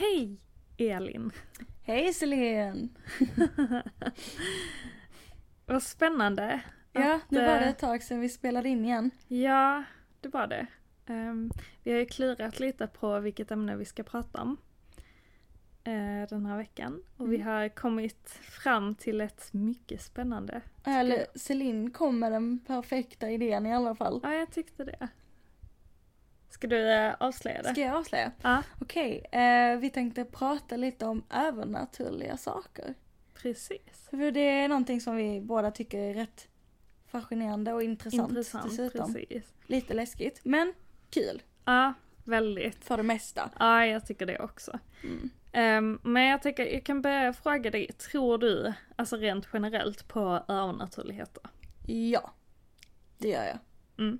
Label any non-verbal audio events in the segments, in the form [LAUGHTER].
Hej Elin! Hej Celine! [LAUGHS] Vad spännande. Ja, att, nu var det eh, ett tag sedan vi spelade in igen. Ja, det var det. Ehm, vi har ju klurat lite på vilket ämne vi ska prata om eh, den här veckan. Och vi Mm. har kommit fram till ett mycket spännande. Eller Celine kom med den perfekta idén i alla fall. Ja, jag tyckte det. Ska du eh, avslöja det? Ska jag avslöja? Ja, Okej, eh, vi tänkte prata lite om övernaturliga saker. precis. För det är någonting som vi båda tycker är rätt fascinerande och intressant, Intressant, dessutom. precis. Lite läskigt, men kul Ja, väldigt. för det mesta. Ja, jag tycker det också. Mm. Ehm, men jag tänker, jag kan börja fråga dig, tror du, alltså rent generellt på övernaturligheter? Ja, det gör jag. Mm.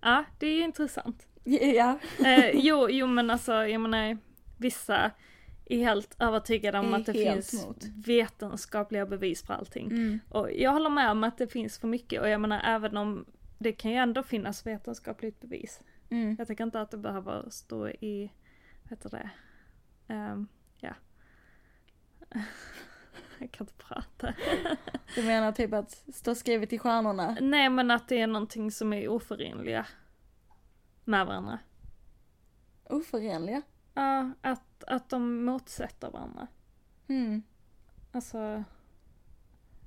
Ja, det är ju intressant. [LAUGHS] Ja, Eh, jo, jo men alltså, jag menar, vissa är helt övertygade om att det finns emot. vetenskapliga bevis för allting. mm. Och jag håller med om att det finns för mycket och jag menar även om det kan ju ändå finnas vetenskapligt bevis. Mm. Jag tycker inte att det behöver stå i, vad heter det, Ehm, ja. [LAUGHS] jag kan inte prata. Du menar typ att stå skrivet i stjärnorna? Nej men att det är någonting som är oförenliga med varandra. Oförenliga? Ja, att, att de motsätter varandra. Mm. Alltså,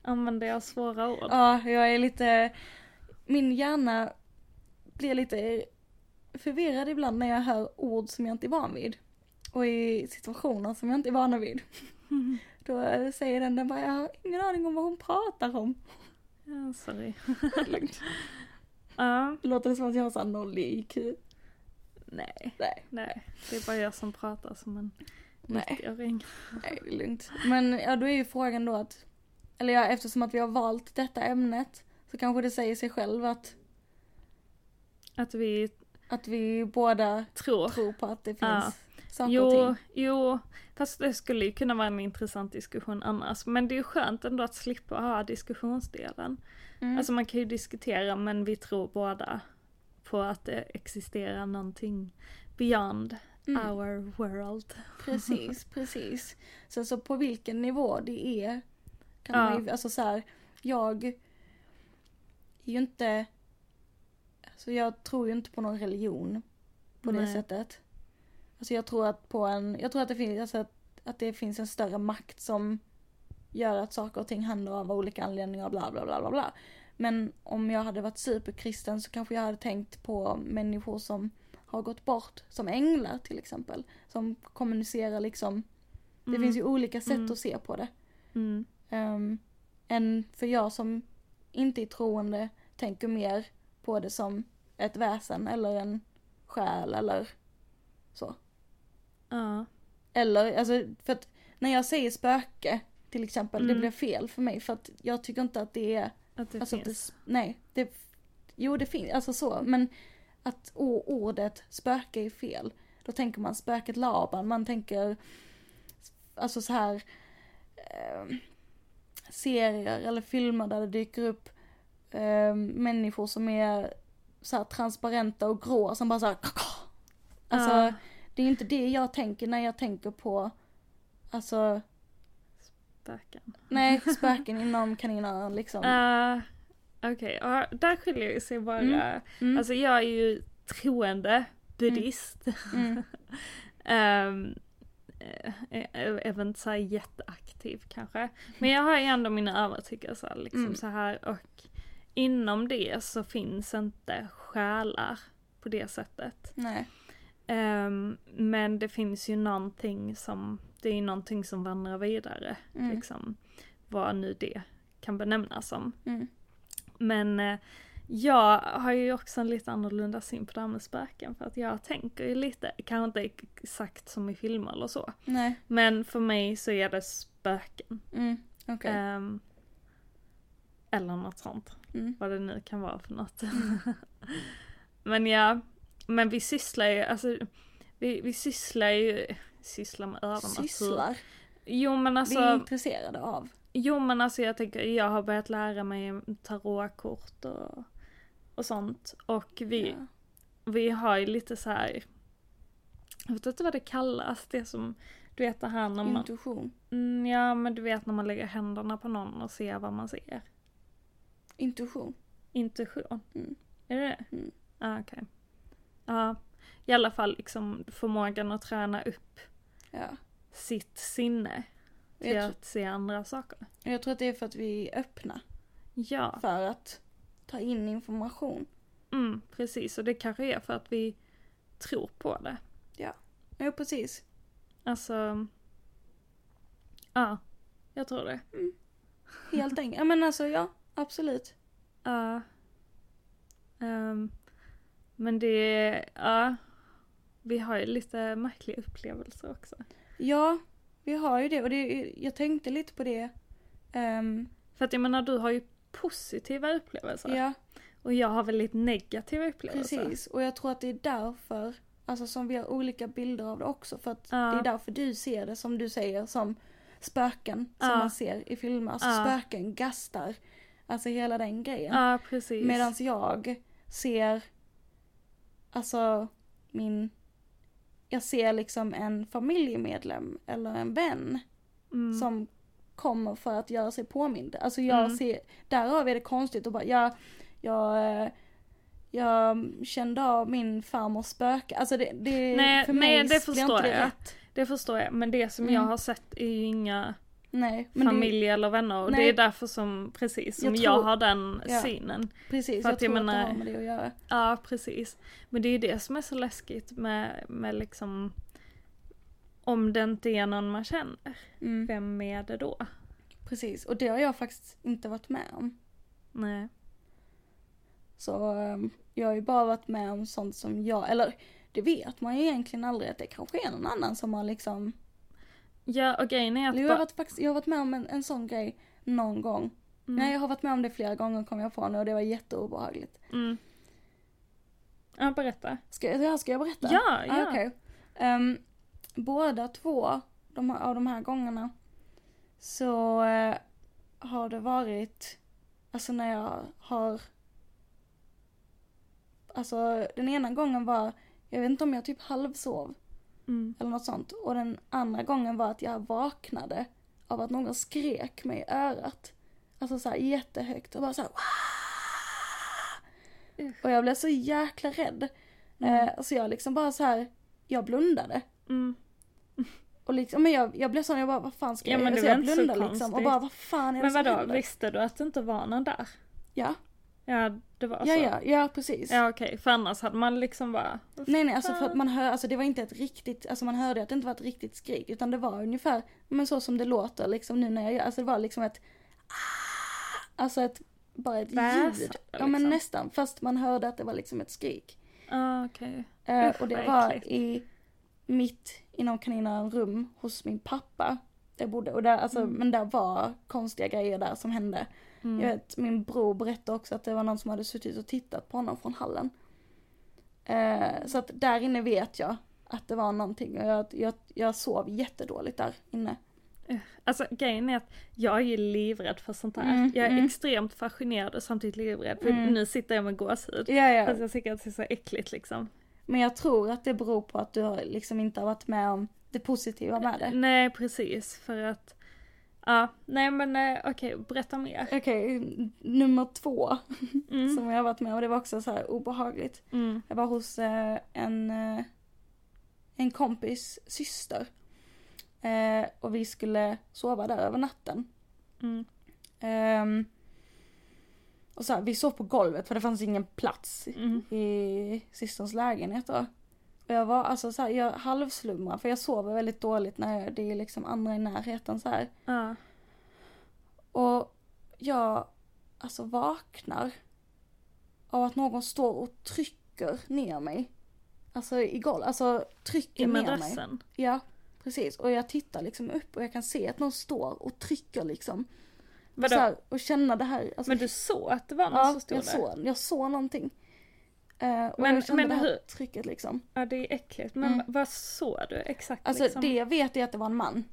använder jag svåra ord? Ja, jag är lite, min hjärna blir lite förvirrad ibland när jag hör ord som jag inte är van vid. Och i situationer som jag inte är van vid. [LAUGHS] Då säger den, den bara, jag har ingen aning om vad hon pratar om. Ja, sorry. [LAUGHS] Ja, Låter det som att jag har såhär noll i IQ? nej, Nej, nej. Det är bara jag som pratar som en nej, 90-åring. nej det är lugnt. Men ja, då är ju frågan då att, eller ja, eftersom att vi har valt detta ämnet så kanske det säger sig själv att, Att vi att vi båda tror. tror på att det finns Ja. saker och Jo, ting. jo, fast det skulle ju kunna vara en intressant diskussion annars. Men det är ju skönt ändå att slippa ha diskussionsdelen. Mm. Alltså man kan ju diskutera men vi tror båda på att det existerar någonting beyond Mm. our world. Precis, [LAUGHS] precis. Så, så på vilken nivå det är kan Ja. man ju, alltså så här, jag är ju inte, alltså jag tror ju inte på någon religion på det Nej. sättet. Alltså jag tror att på en, jag tror att det finns, alltså att, att det finns en större makt som gör att saker och ting händer av olika anledningar bla bla bla bla bla. Men om jag hade varit superkristen så kanske jag hade tänkt på människor som har gått bort, som änglar till exempel. Som kommunicerar liksom, det Mm. finns ju olika sätt Mm. att se på det. Mm. Um, än för jag som inte är troende tänker mer på det som ett väsen eller en själ eller så. Ja. Eller, alltså för att när jag säger spöke till exempel, det Mm. blir fel för mig för att jag tycker inte att det är, Att det alltså finns. det, nej, det, jo det finns, alltså så, men att o- ordet spöke är fel. Då tänker man spöket Laban, man tänker, alltså så här eh, serier eller filmer där det dyker upp eh, människor som är så här transparenta och grå som bara så här, alltså Ja. det är inte det jag tänker när jag tänker på, alltså, Spöken. nej, [LAUGHS] spöken inom kaninöron liksom. Uh, Okej, ja, där skiljer det sig bara. Mm. Mm. Alltså jag är ju troende buddhist. Mm. Jag är väl inte så här jätteaktiv kanske. Men jag har ju ändå mina övertygelser liksom Mm. så här och inom det så finns inte själar på det sättet. Nej. Ehm, men det finns ju någonting som, det är ju någonting som vandrar vidare. Mm. Liksom, vad nu det kan benämnas som. Mm. Men eh, jag har ju också en lite annorlunda syn på det här med spöken för att jag tänker ju lite, kanske inte exakt som i filmer eller så. Nej. Men för mig så är det spöken. Mm. Okej. Ehm, eller något sånt. Mm. Vad det nu kan vara för något. Mm. [LAUGHS] men ja, men vi sysslar ju, alltså vi, vi sysslar ju, sysslar med övernatur. Sysslar. Jo men Vi är alltså, intresserade av. jo men alltså jag tänker, jag har börjat lära mig tarotkort och, och sånt. Och vi, Ja. vi har ju lite så här jag vet inte vad det kallas, det som, du vet det här när man, Intuition. mm, ja men du vet när man lägger händerna på någon och ser vad man ser. Intuition. Intuition. Mm. Är det det? Mm. Ja, okej. Ja, i alla fall liksom förmågan att träna upp Ja. sitt sinne till Jag, att se andra saker. jag tror att det är för att vi är öppna Ja, för att ta in information. mm, precis. Och det kanske är för att vi tror på det. Ja, precis. Alltså, ja, jag tror det. Helt enkelt. Ja men alltså ja, absolut. Ja. Ehm, men det, ja. Vi har ju lite märkliga upplevelser också. Ja, vi har ju det och det, jag tänkte lite på det. Ehm, För att jag menar, du har ju positiva upplevelser. ja, Och jag har väldigt negativa upplevelser. precis. Och jag tror att det är därför, alltså som vi har olika bilder av det också. För att Ja. det är därför du ser det som du säger som spöken som Ja. man ser i filmer. Alltså Ja. spöken, gastar, alltså hela den grejen. Ja, precis. Medan jag ser, alltså min, jag ser liksom en familjemedlem eller en vän mm. som kommer för att göra sig påmind. Alltså jag Mm. ser, därav är det konstigt att bara, jag, jag, eh, jag kände av min farmors spöke. Alltså det, det Nej, för mig nej, det förstår inte det jag. rätt. Det förstår jag, men det som Mm. jag har sett är ju inga Nej, familj eller vänner och Nej. det är därför som, precis, som Jag jag, tror- har den Ja. synen. det, precis, för jag att jag tror menar- att det har med det att göra. Ja, precis. Men det är ju det som är så läskigt med, med liksom om det inte är någon man känner, Mm, vem är det då? precis, och det har jag faktiskt inte varit med om. Nej. Så ehm, jag har ju bara varit med om sånt som jag, eller det vet man ju egentligen aldrig att det kanske är någon annan som har liksom Ja, och grejen är att jag, har varit, faktiskt, jag har varit med om en, en sån grej någon gång. mm, Nej, jag har varit med om det flera gånger kom jag på nu och det var jätteobehagligt. mm. Ja, berätta. Ska, ska jag berätta? Ja, ja. Ah, okej. Ehm, båda två de, av de här gångerna så eh, har det varit, alltså när jag har, alltså den ena gången var, jag vet inte om jag typ halvsov Mm. eller något sånt. Och den andra gången var att jag vaknade av att någon skrek mig i örat. Alltså så här jättehögt och bara så här. "Wah!" Usch. Och jag blev så jäkla rädd. Mm. Eh, så jag liksom bara så här, jag blundade. Mm. Och liksom, men jag, jag blev sån, jag bara vad fan ska Ja, jag men göra? Så jag blundade liksom och bara vad fan är det Men som vadå, händer? visste du att det inte var någon där? Ja, Ja, det var ja, så. ja, ja precis. Ja, okej, för annars hade man liksom bara... Nej nej alltså för att man hör, alltså det var inte ett riktigt, alltså man hörde att det inte var ett riktigt skrik utan det var ungefär, men så som det låter liksom nu när jag gör, alltså det var liksom ett ah, Alltså ett, bara ett Väs, ljud. Ja men liksom. nästan, fast man hörde att det var liksom ett skrik. Ja, okej. Eh, Usch, och det var äckligt. i, mitt inom kaninöron rum hos min pappa. Där jag bodde, och där, alltså, Mm. men där var konstiga grejer där som hände. Mm. Jag vet, min bror berättade också att det var någon som hade suttit och tittat på honom från hallen. Eh, så att där inne vet jag att det var någonting och jag, jag, jag sov jättedåligt där inne. Alltså grejen är att jag är ju livrädd för sånt här. Mm, jag är mm. extremt fascinerad och samtidigt livrädd. För Mm. nu sitter jag med gåshud. Ja, ja. Fast jag tycker att det är så äckligt liksom. Men jag tror att det beror på att du liksom inte har varit med om det positiva med det. Nej precis, för att... Ja, nej men eh, okej, berätta mer. Okej, nummer två Mm. som jag har varit med om, det var också så här obehagligt. Mm. Jag var hos eh, en, eh, en kompis syster. Och vi skulle sova där över natten. Mm. Ehm, och så här, vi sov på golvet för det fanns ingen plats Mm. i systerns lägenhet då. Och jag var alltså så här, jag halvslumrar för jag sover väldigt dåligt när jag, det är liksom andra i närheten så här. Ja. Och jag alltså vaknar av att någon står och trycker ner mig. Alltså i golvet, alltså trycker I ner mig. madrassen. Ja, precis. Och jag tittar liksom upp och jag kan se att någon står och trycker liksom. Vadå? Så här, och känna det här. Alltså, Men du såg att det var någon ja, som stod jag där? såg, jag såg någonting. Eh, och Men- jag kände men det här hur- trycket liksom. Ja det är äckligt. Men Mm. vad såg du exakt Alltså liksom? det jag vet är att det var en man.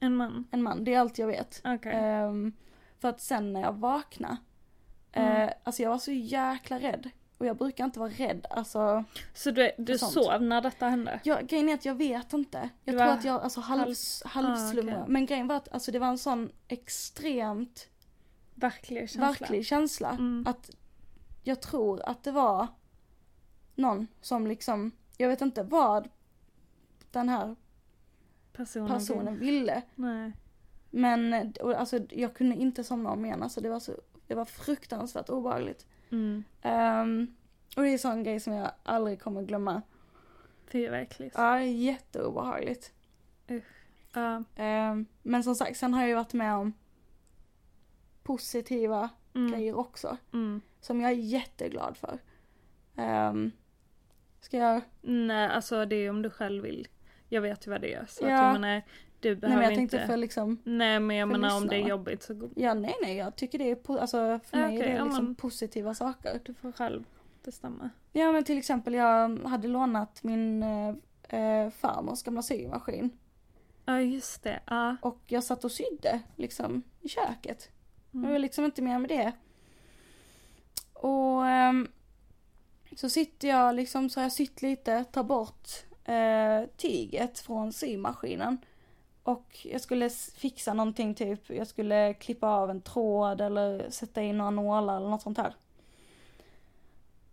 En man? En man, det är allt jag vet. Okej. Ehm, för att sen när jag vaknade, Mm. eh, alltså jag var så jäkla rädd. Och jag brukar inte vara rädd, alltså. Så du, du sov när detta hände? Jag, grejen är att jag vet inte. Jag Du tror var att jag alltså halv, halv- halvslumrade. ah, okej. Men grejen var att alltså, det var en sån extremt Verklig känsla? verklig känsla. Mm. Att jag tror att det var någon som liksom, jag vet inte vad den här Personen? personen ville. Nej. Men och, alltså, jag kunde inte somna om igen. Alltså, det, var så, det var fruktansvärt obehagligt. Mm. Ehm, och det är en sån grej som jag aldrig kommer glömma. Fy vad äckligt. Ja, jätteobehagligt. Ja. Ehm, men som sagt, sen har jag ju varit med om positiva Mm. grejer också. Mm. Som jag är jätteglad för. Um, ska jag? Nej, alltså det är om du själv vill. Jag vet ju vad det är. Så att Ja. jag menar, du Nej behöver men jag tänkte inte. för liksom, Nej men jag menar om det är jobbigt så ja nej nej jag tycker det är, po- alltså för mig okej, är det ja, liksom men- positiva saker. du får själv bestämma. Ja men till exempel jag hade lånat min eh, farmors gamla symaskin. Ja just det, ja. Och jag satt och sydde liksom i köket. Det var Mm. liksom inte mer med det. Och ehm, så sitter jag liksom, så har jag sytt lite, tar bort eh, tyget från symaskinen. Och jag skulle fixa någonting typ, jag skulle klippa av en tråd eller sätta in några nålar eller något sånt här.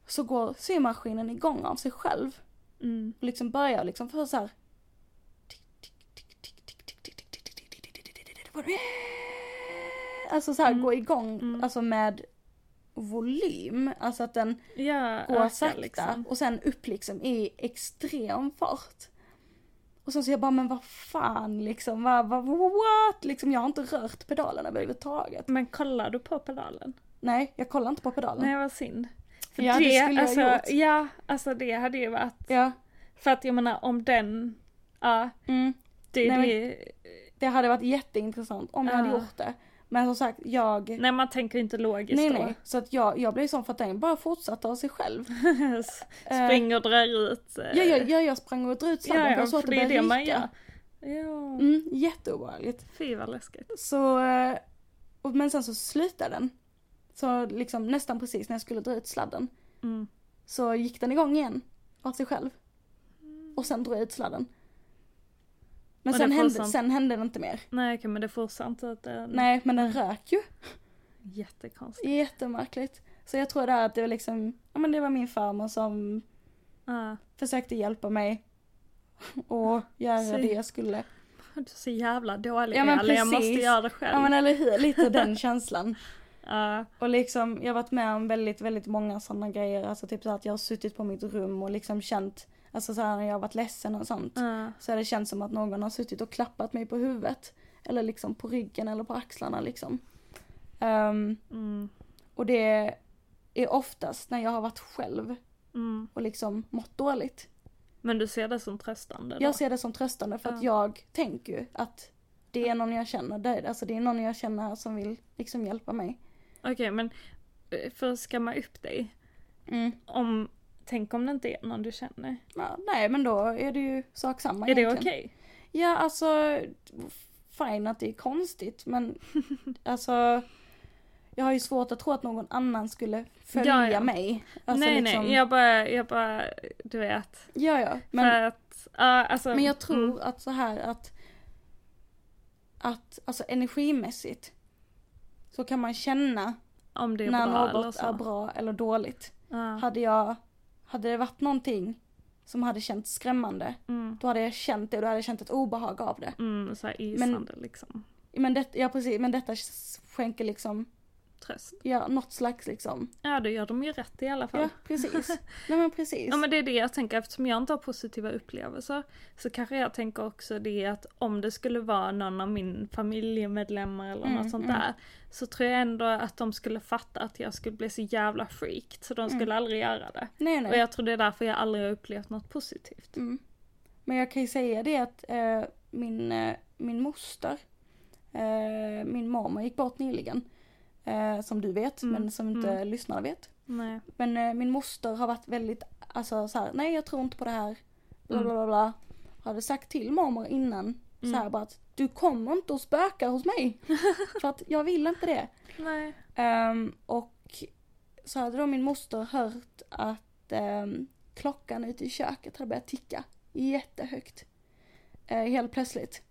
Så går symaskinen igång av sig själv. Mm. Och liksom börjar liksom för så här. Alltså så här Mm. gå igång, Mm. alltså med volym. Alltså att den Ja, går ökar sakta liksom. och sen upp liksom i extrem fart. Och sen så jag bara, men vad fan liksom, vad, vad, what? Liksom jag har inte rört pedalen överhuvudtaget. Men kollar du på pedalen? Nej, jag kollar inte på pedalen. Nej vad synd. För Ja, det skulle jag alltså, gjort. Ja, alltså det hade ju varit. Ja, För att jag menar om den, ja, mm. det, Nej, det det hade varit jätteintressant om jag hade gjort det. Men som sagt, jag Nej man tänker inte logiskt Nej då. nej, så att jag, jag blev sån för att den bara fortsatte av sig själv. Eh, [LAUGHS] Springer och drar ut. eh, Ja, ja, ja, jag sprang och drog ut sladden ja, ja såg att det började ryka. Ja, Mm, jätteobehagligt. fy vad läskigt. Så, eh, och, men sen så slutade den. Så liksom nästan precis när jag skulle dra ut sladden Mm. så gick den igång igen av sig själv. Och sen drog jag ut sladden. Men sen det hände, sen hände det inte mer. Nej okej men det fortsatte inte att den... Nej, men den rök ju. Jättekonstigt. Jättemärkligt. Så jag tror där att det var liksom, ja men det var min farmor som Ja. försökte hjälpa mig. Och göra Så- det jag skulle. Du [LAUGHS] är så jävla dålig Ja, men eller jag måste precis. göra det själv. Ja men eller hur, lite den [LAUGHS] känslan. Ja. Och liksom, jag har varit med om väldigt, väldigt många sådana grejer. Alltså typ så att jag har suttit på mitt rum och liksom känt, alltså så här när jag har varit ledsen och sånt. Ja. Så har det känts som att någon har suttit och klappat mig på huvudet. Eller liksom på ryggen eller på axlarna liksom. Ehm, Mm. och det är oftast när jag har varit själv Mm. och liksom mått dåligt. Men du ser det som tröstande då? Jag ser det som tröstande för att jag tänker ju att det är någon jag känner, det, alltså det är någon jag känner som vill liksom hjälpa mig. Okej men eh, för att skamma upp dig. Mm. Om, tänk om det inte är någon du känner. Ja, nej men då är det ju sak samma Är det egentligen. okej? Ja alltså, fine att det är konstigt men [LAUGHS] alltså jag har ju svårt att tro att någon annan skulle följa Ja, ja. mig. Alltså, nej liksom, nej, jag bara, jag bara, du vet. Ja ja, Men, för att, ja alltså. men jag tror Mm, att så här att, att alltså energimässigt så kan man känna om det är när bra eller något så. är bra eller dåligt. Ja. Hade jag, hade det varit någonting som hade känts skrämmande, Mm, då hade jag känt det och då hade jag känt ett obehag av det. mm, så här isande liksom. Men, det, ja, precis, men detta skänker liksom, Tröst. ja, något slags liksom. Ja då gör de ju rätt i alla fall. Ja, precis. Nej men precis. Ja men det är det jag tänker eftersom jag inte har positiva upplevelser så kanske jag tänker också det att om det skulle vara någon av min familjemedlemmar eller Mm, något sånt mm. där så tror jag ändå att de skulle fatta att jag skulle bli så jävla freaked så de skulle Mm. aldrig göra det. nej, nej. Och jag tror det är därför jag aldrig har upplevt något positivt. Mm. Men jag kan ju säga det att eh, min, eh, min moster, eh, min mormor gick bort nyligen. Eh, som du vet, Mm, men som inte mm. lyssnarna vet. Nej. Men eh, min moster har varit väldigt, alltså så här, nej jag tror inte på det här. Bla Mm. bla bla bla. Hade sagt till mormor innan, så här Mm. bara att du kommer inte att spöka hos mig. [LAUGHS] för att jag vill inte det. Nej. Ehm, och så hade då min moster hört att eh, klockan ute i köket hade börjat ticka jättehögt. Eh, helt plötsligt.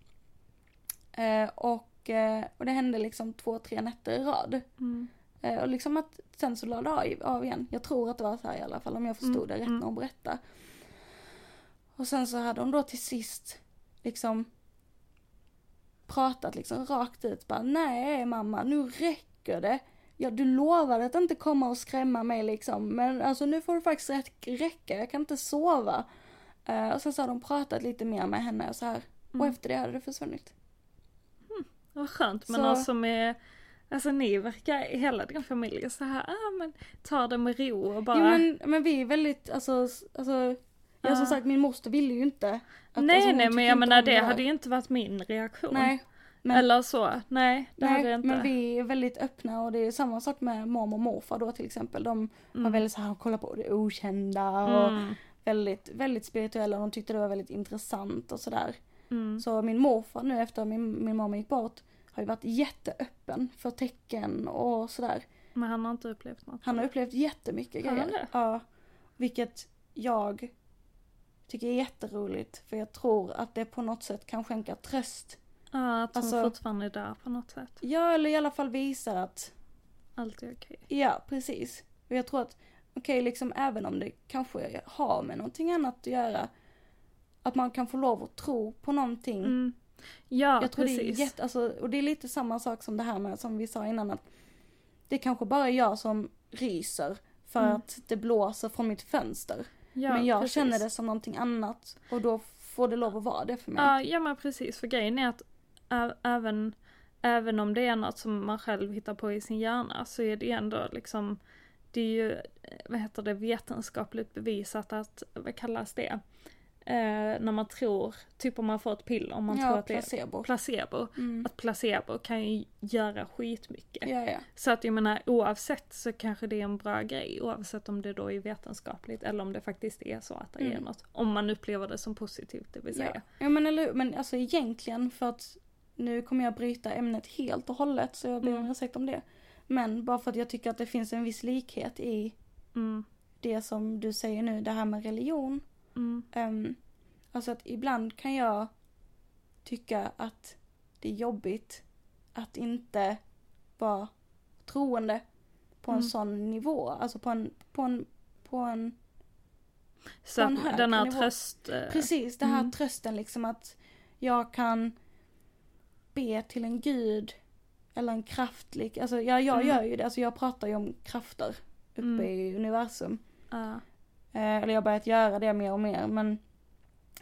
Eh, och, och det hände liksom två, tre nätter i rad. Mm. Eh, och liksom att sen så lade det av, igen. Jag tror att det var så här i alla fall om jag förstod Mm, det rätt mm. när hon berättade. Och sen så hade hon då till sist liksom pratat liksom rakt ut bara nej mamma nu räcker det. Ja du lovade att inte komma och skrämma mig liksom men alltså nu får det faktiskt räcka jag kan inte sova. Eh, och sen så hade hon pratat lite mer med henne och så här. Och Mm. efter det hade det försvunnit. Vad skönt men Så- alltså med Alltså ni verkar, hela din familj är så här, ah men ta det med ro och bara Jo men, men vi är väldigt, alltså, alltså Ja som sagt min moster ville ju inte. Att, Nej alltså, nej men jag menar det hade ju inte varit min reaktion. Nej. Men, Eller så, nej det hade nej jag inte. men vi är väldigt öppna och det är samma sak med mormor och morfar då till exempel. De var väldigt så här, kolla på det okända och mm. väldigt, väldigt spirituella och de tyckte det var väldigt intressant och sådär. Mm. Så min morfar nu efter min, min mamma gick bort har ju varit jätteöppen för tecken och sådär. Men han har inte upplevt något. Han har upplevt jättemycket grejer. Ja. Vilket jag tycker är jätteroligt för jag tror att det på något sätt kan skänka tröst. Ja, att hon Alltså- fortfarande är där på något sätt. Ja, eller i alla fall visar att, Allt är okej. ja precis. Och jag tror att, okej liksom även om det kanske har med någonting annat att göra, att man kan få lov att tro på någonting. Mm. Ja, jag tror precis. det är jätte, alltså, och det är lite samma sak som det här med, som vi sa innan att det är kanske bara jag som ryser för Mm. att det blåser från mitt fönster. ja, men jag precis. känner det som någonting annat och då får det lov att vara det för mig. Ja, ja men precis. För grejen är att även, även om det är något som man själv hittar på i sin hjärna så är det ändå liksom det är ju, eh, vad heter det, vetenskapligt bevisat att, vad kallas det? Eh, när man tror, typ om man får ett piller, om man tror ja, att det är placebo. placebo. Mm. Att placebo kan ju göra skitmycket. Ja, ja. Så att jag menar oavsett så kanske det är en bra grej oavsett om det då är vetenskapligt eller om det faktiskt är så att det är Mm. något. Om man upplever det som positivt det vill Ja. säga. ja, men eller? Men alltså egentligen för att nu kommer jag bryta ämnet helt och hållet så jag ber om Mm. ursäkt om det. Men bara för att jag tycker att det finns en viss likhet i Mm, det som du säger nu, det här med religion. Mm, Um, alltså att ibland kan jag tycka att det är jobbigt att inte vara troende på en Mm. sån nivå. Alltså på en, på en, på en, Så På att den här nivå. tröst... eh, precis det här Mm. trösten liksom att jag kan be till en gud eller en kraftlig, alltså jag, jag Mm. gör ju det, alltså jag pratar ju om krafter uppe Mm. i universum. Eh, eller jag har börjat göra det mer och mer men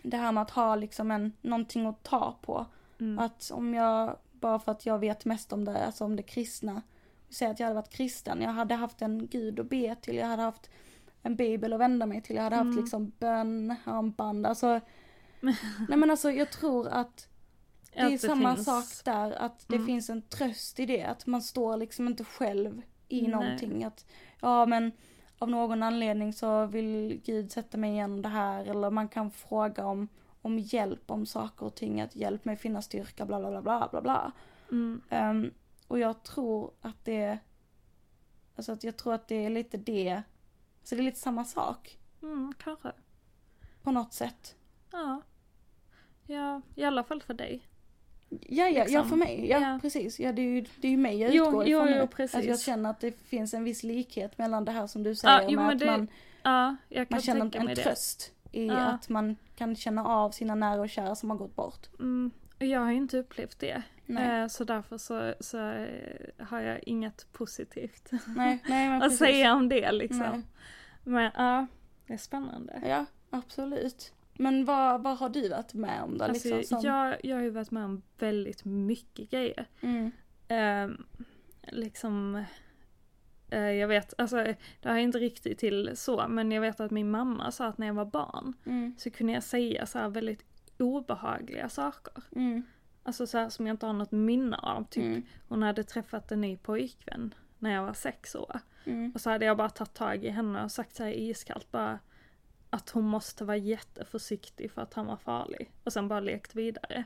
det här med att ha liksom en, någonting att ta på. mm, Att om jag, bara för att jag vet mest om det, alltså om det kristna. Säg att jag hade varit kristen, jag hade haft en gud att be till, jag hade haft en bibel att vända mig till, jag hade haft Mm. liksom bön, armband, alltså. [LAUGHS] nej men alltså jag tror att det är att samma finns- sak där, att det Mm. finns en tröst i det, att man står liksom inte själv i Nej. någonting. Att, ja men av någon anledning så vill Gud sätta mig igenom det här, eller man kan fråga om, om hjälp om saker och ting, att hjälp mig finna styrka, bla bla bla bla bla bla. Mm, Ehm, och jag tror att det, alltså att jag tror att det är lite det, så det är lite samma sak mm, kanske. på något sätt. Ja. Ja, i alla fall för dig. Ja, ja, ja Liksom. för mig, ja, Ja. precis. Ja, det är ju, det är ju mig jag utgår jo, ifrån jo, precis. Att jag känner att det finns en viss likhet mellan det här som du säger jo, med att det- man, Ja, man känner en det. tröst i Ja. att man kan känna av sina nära och kära som har gått bort. Mm, jag har ju inte upplevt det. Nej, Eh, så därför så, så eh, har jag inget positivt nej, nej men [LAUGHS] att precis. säga om det liksom. Men ja, det är spännande. Ja, absolut. Men vad, vad har du varit med om då? Alltså, liksom, som... jag, jag har ju varit med om väldigt mycket grejer. mm, Eh, liksom, eh, jag vet, alltså det har inte riktigt till så, men jag vet att min mamma sa att när jag var barn mm, så kunde jag säga så här väldigt obehagliga saker. mm, Alltså så här som jag inte har något minne av. Typ mm, hon hade träffat en ny pojkvän när jag var sex år. mm, Och så hade jag bara tagit tag i henne och sagt så här iskallt bara att hon måste vara jätteförsiktig för att han var farlig. Och sen bara lekt vidare.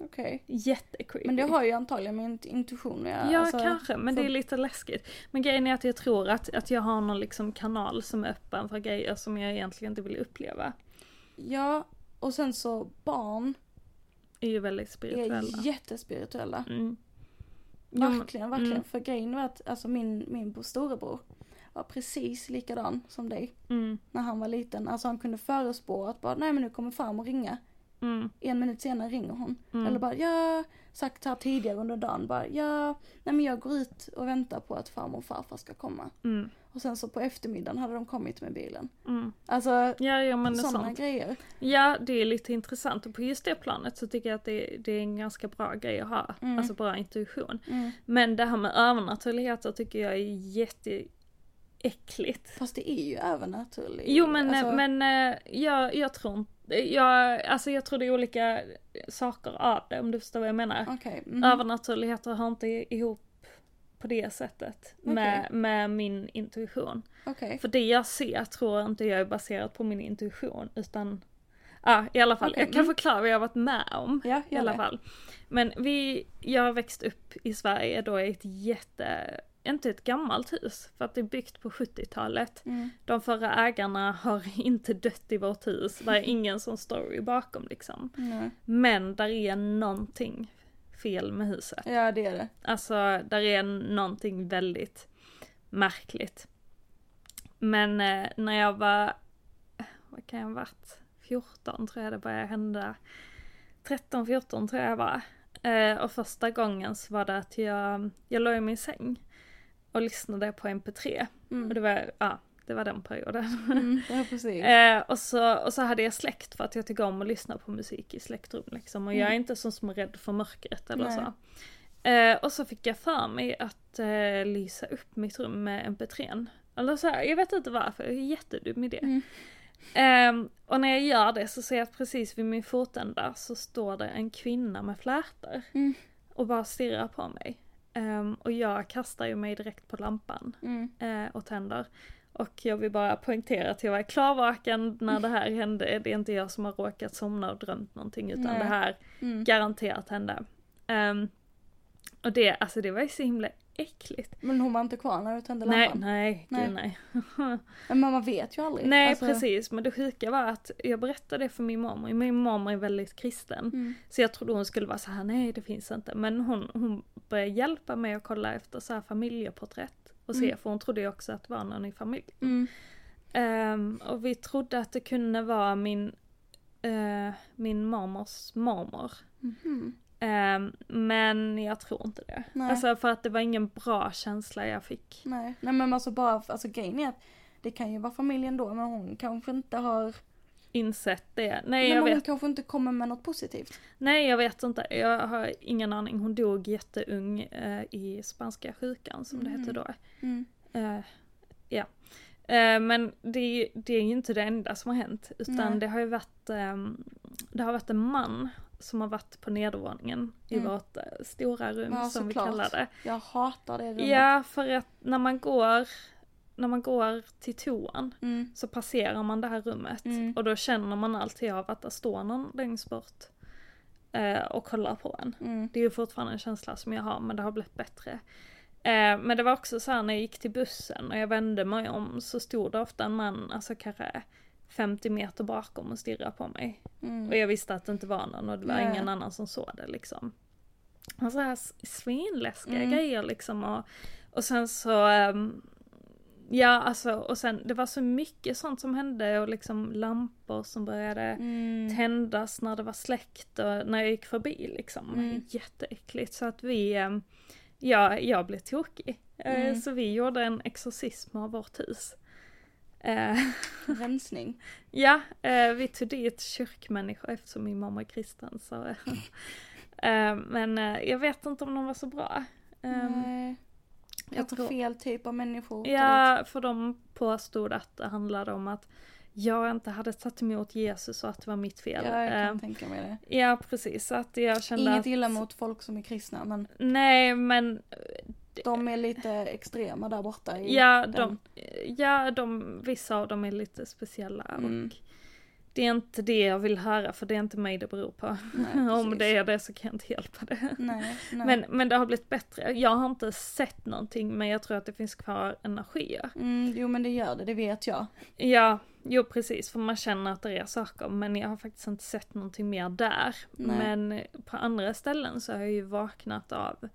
Okej. Jättecreepy. Men det har ju antagligen med int- intuition att göra. Ja, alltså, kanske, men för- det är lite läskigt. Men grejen är att jag tror att, att jag har någon liksom kanal som är öppen för grejer som jag egentligen inte vill uppleva. Ja, och sen så barn Är ju väldigt spirituella. är jättespirituella. Mm. Verkligen, verkligen. mm. För grejen var att alltså min, min storebror var precis likadan som dig Mm, när han var liten. Alltså han kunde förespå att bara, nej men nu kommer farmor ringa. mm, En minut senare ringer hon. mm. Eller bara, ja, sagt här tidigare under dagen bara, ja, nej men jag går ut och väntar på att farmor och farfar ska komma. Mm, Och sen så på eftermiddagen hade de kommit med bilen. mm. Alltså, Ja, ja sådana grejer. Ja, det är lite intressant och på just det planet så tycker jag att det, det är en ganska bra grej att ha. Mm. Alltså bra intuition. Mm. Men det här med övernaturligheter tycker jag är jätteäckligt. Fast det är ju övernaturligt. Jo men, alltså, men eh, jag, jag tror inte, jag, alltså jag tror det är olika saker av det om du förstår vad jag menar. Okej. mhm. Övernaturligheter hör inte ihop på det sättet med, Okej. med min intuition. Okej. För det jag ser tror inte jag är baserat på min intuition utan, ja i alla fall, Okej, jag kan mm. förklara vad jag har varit med om. Ja, I alla det. fall. Men vi, jag har växt upp i Sverige då i ett jätte, inte ett gammalt hus, för att det är byggt på 70-talet. Mm. De förra ägarna har [LAUGHS] inte dött i vårt hus, det är ingen sån story bakom liksom. Nej. Men där är någonting fel med huset. Ja, det är det. Alltså, där är någonting väldigt märkligt. Men eh, när jag var, vad kan jag ha varit, 14 tror jag det började hända. 13, 14 tror jag jag var. Eh, och första gången så var det att jag, jag låg i min säng och lyssnade på MP3. Och Mm. det var, ja, det var den perioden. Mm. [LAUGHS] Ja, precis. Eh, och, så, och så hade jag släkt för att jag tycker om att lyssna på musik i släktrum liksom. Och jag är Mm. inte sån som är rädd för mörkret eller Nej. så. Eh, och så fick jag för mig att eh, lysa upp mitt rum med mp3. Eller så här, jag vet inte varför, jag är jättedum i det. Mm. Ehm, och när jag gör det så ser jag att precis vid min fotända så står det en kvinna med flätor. Mm. Och bara stirrar på mig. Ehm, och jag kastar ju mig direkt på lampan Mm. eh, och tänder. Och jag vill bara poängtera att jag var klarvaken när det här hände. Det är inte jag som har råkat somna och drömt någonting utan Nej. det här Mm. garanterat hände. Ehm, och det, alltså det var ju så himla äckligt. Men hon var inte kvar när du tände Nej, lampan? nej, Nej. gud nej. [LAUGHS] Men man vet ju aldrig. nej Alltså, precis, men det sjuka var att jag berättade det för min mormor. Min mormor är väldigt kristen. Mm. Så jag trodde hon skulle vara så här: nej det finns inte. Men hon, hon började hjälpa mig att kolla efter så här familjeporträtt. Och se, Mm. för hon trodde ju också att det var någon i familjen. Mm. Ehm, och vi trodde att det kunde vara min, eh, min mormors mormor. Mhm. Ehm, men jag tror inte det. Nej. Alltså för att det var ingen bra känsla jag fick. Nej. Nej men alltså bara, alltså grejen är att det kan ju vara familjen då men hon kanske inte har, Insett det. Nej, Nej, jag men hon vet. kanske inte kommer med något positivt. Nej jag vet inte. Jag har ingen aning. Hon dog jätteung eh, i spanska sjukan som det Mhm. hette då. Mm. Eh, ja. Eh, men det, det är ju inte det enda som har hänt. Utan Nej. det har ju varit, ehm, det har varit en man som har varit på nedervåningen i Mm. vårt eh, stora rum Ja, som vi kallar det. Jag hatar det rummet. Ja, för att när man går, när man går till toan Mm. så passerar man det här rummet. Mm. Och då känner man alltid av att det står någon längst bort eh, och kollar på en. Mm. Det är ju fortfarande en känsla som jag har men det har blivit bättre. Eh, men det var också så här när jag gick till bussen och jag vände mig om så stod det ofta en man, alltså kanske 50 meter bakom och stirrade på mig. Mm. Och jag visste att det inte var någon och det var Nej. ingen annan som såg det liksom. Och så här svinläskiga Mm. grejer liksom och, och sen så ehm, Ja alltså och sen det var så mycket sånt som hände och liksom lampor som började Mm. tändas när det var släckt och när jag gick förbi liksom. Mm. Jätteäckligt så att vi, ehm, ja jag blev tokig. Eh, Mm. Så vi gjorde en exorcism av vårt hus. Eh, Rensning. [LAUGHS] Ja, eh, vi tog dit kyrkmänniskor eftersom min mamma är kristen så. [LAUGHS] eh, men eh, jag vet inte om de var så bra. Ehm, Nej. jag Kanske tror- fel typ av människor. ja, för de påstod att det handlade om att jag inte hade tagit emot Jesus och att det var mitt fel. Ja, jag kan Ehm, tänka mig det. ja precis, att jag kände Inget att... illa mot folk som är kristna men Nej men de är lite extrema där borta i Ja, den. de, ja de, vissa av dem är lite speciella Mm. och Det är inte det jag vill höra för det är inte mig det beror på. Nej, [LAUGHS] Om det är det så kan jag inte hjälpa det. Nej, nej. Men, men det har blivit bättre. Jag har inte sett någonting men jag tror att det finns kvar energier. Mm, jo men det gör det, det vet jag. Ja, jo precis för man känner att det är saker men jag har faktiskt inte sett någonting mer där. Men på andra ställen så har jag ju vaknat av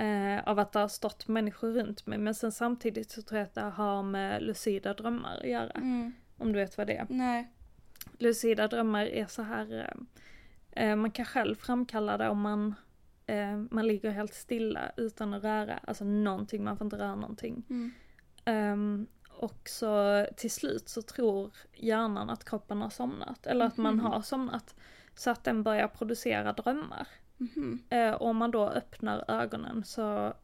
eh, av att det har stått människor runt mig men sen samtidigt så tror jag att det har med lucida drömmar att göra. Mm, Om du vet vad det är. nej. Lucida drömmar är så här, eh, eh, man kan själv framkalla det om man, eh, man ligger helt stilla utan att röra, alltså någonting, man får inte röra någonting. Mm. Ehm, och så till slut så tror hjärnan att kroppen har somnat, eller att man Mhm. har somnat. Så att den börjar producera drömmar. Mhm, Eh, och om man då öppnar ögonen så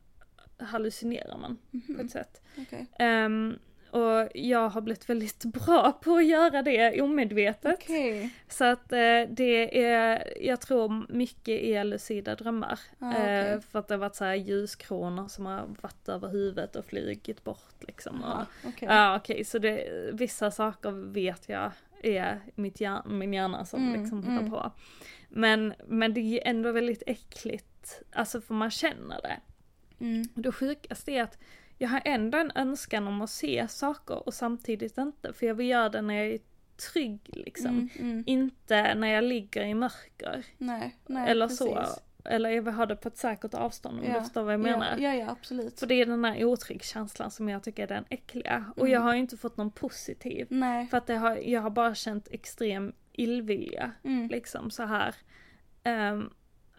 hallucinerar man på mhm. ett sätt. Okej. Ehm, och jag har blivit väldigt [LAUGHS] bra på att göra det omedvetet. Okej. Så att eh, det är, jag tror mycket är lucida drömmar. Ah, okej. eh, för att det har varit så här ljuskronor som har varit över huvudet och flugit bort liksom. Och, Aha, okej. Ja okej, så det, vissa saker vet jag är mitt hjär, min hjärna som Mm, liksom hittar mm. på. Men, men det är ändå väldigt äckligt, alltså för man känner det. Mm. Och det sjukaste är att jag har ändå en önskan om att se saker och samtidigt inte, för jag vill göra det när jag är trygg liksom. Mm, mm. Inte när jag ligger i mörker. Nej, nej eller precis. så. Eller jag vill ha det på ett säkert avstånd om Ja, du förstår vad jag menar. Ja, ja, ja absolut. För det är den här otryggskänslan som jag tycker är den äckliga. Och Mm. jag har ju inte fått någon positiv. Nej. För att har, jag har bara känt extrem illvilja. Mm. Liksom så här. Ehm,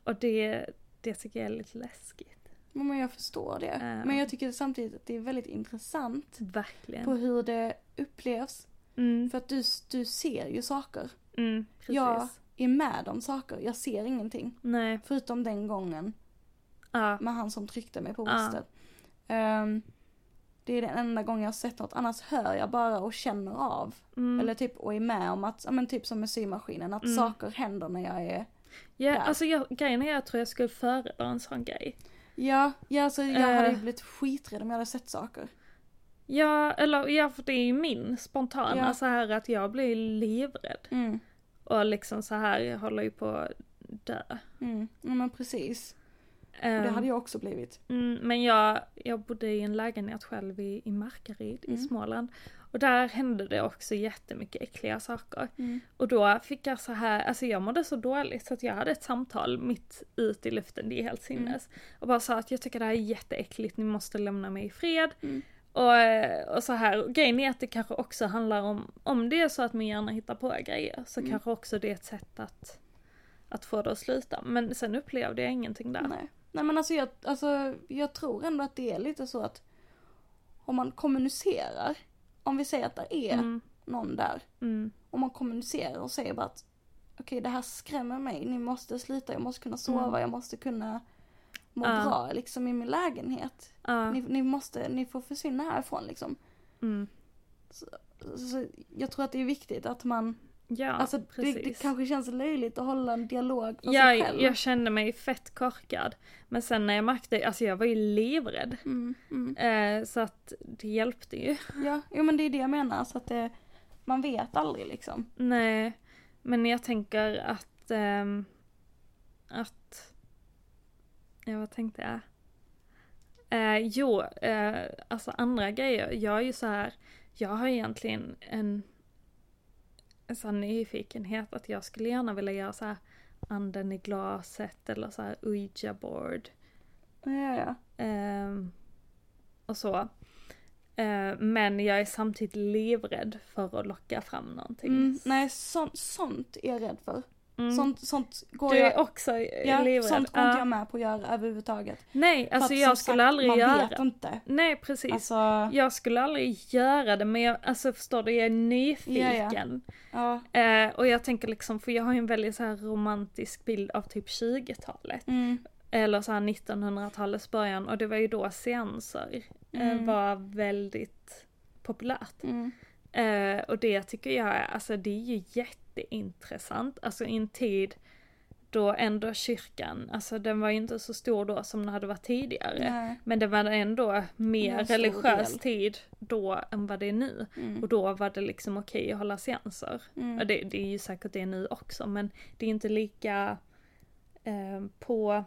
och det, det tycker jag är lite läskigt. Men jag förstår det. Ja. Men jag tycker samtidigt att det är väldigt intressant Verkligen. på hur det upplevs. Mm, För att du, du ser ju saker. mm, precis. Jag är med om saker, jag ser ingenting. Nej. Förutom den gången Ja. med han som tryckte mig på bröstet. Ehm, det är den enda gången jag har sett något, annars hör jag bara och känner av. Mm. Eller typ och är med om att, ja men typ som med symaskinen, att Mm. saker händer när jag är Ja, där. alltså jag, grejen är jag tror jag skulle föredra en sån grej. Ja, ja alltså jag hade ju Eh. blivit skiträdd om jag hade sett saker. Ja, eller ja, för det är ju min spontana Ja. så här att jag blir livrädd. Mm, Och liksom så här, jag håller ju på att dö. mm, ja men precis. Och Ehm, det hade jag också blivit. mm, men jag, jag bodde i en lägenhet själv i, i Markaryd i Mm. Småland. Och där hände det också jättemycket äckliga saker. Mm. Och då fick jag så här, alltså jag mådde så dåligt så att jag hade ett samtal mitt ut i luften, det är helt Mm. sinnes. Och bara sa att jag tycker det här är jätteäckligt, ni måste lämna mig i fred. Mm. Och, och så här, grejen är att det kanske också handlar om, om det är så att min hjärna hittar på grejer så Mm. kanske också det är ett sätt att, att få det att sluta. Men sen upplevde jag ingenting där. Nej. Nej men alltså jag, alltså jag tror ändå att det är lite så att om man kommunicerar, om vi säger att det är Mm, någon där, mm, om man kommunicerar och säger bara att okej det här skrämmer mig, ni måste sluta, jag måste kunna sova, Mm. jag måste kunna må Ja. bra liksom i min lägenhet. ja, Ni, ni måste, ni får försvinna härifrån liksom. mm. Så jag tror att det är viktigt att man, Ja, alltså det, precis. det kanske känns löjligt att hålla en dialog för Ja, sig själv. jag kände mig fett korkad. Men sen när jag märkte, alltså jag var ju livrädd. Mm, mm. Eh, så att det hjälpte ju. Ja, jo men det är det jag menar, så att det, man vet aldrig liksom. Nej, men jag tänker att, ehm, att, ja vad tänkte jag? Eh, jo, eh, alltså andra grejer, jag är ju så här, jag har egentligen en, en sån nyfikenhet att jag skulle gärna vilja göra så här anden i glaset eller så här ouija board. Ja, ja. Ehm, och så. Eh, men jag är samtidigt livrädd för att locka fram någonting. Mm, nej, sånt, sånt är jag rädd för. Mm. Sånt, sånt går Du är jag, också ja, livrädd? sånt går Ja. inte jag med på att göra överhuvudtaget. Nej, alltså att, jag skulle sagt, aldrig man göra vet inte. Nej, precis. Alltså, Jag skulle aldrig göra det, men jag, alltså förstår du, jag är nyfiken. ja. Eh, och jag tänker liksom, för jag har ju en väldigt så här romantisk bild av typ 20-talet. Mm, Eller så här 1900-talets början, och det var ju då seanser eh, Mm. var väldigt populärt. mm, Eh, och det tycker jag är, alltså det är ju jätteintressant. Alltså i en tid då ändå kyrkan, alltså den var ju inte så stor då som den hade varit tidigare. Nej. Men det var ändå mer religiös del. tid då än vad det är nu. Mm. Och då var det liksom okej att hålla seanser. Mm. Ja, det, det är ju säkert det nu också men det är inte lika eh, på,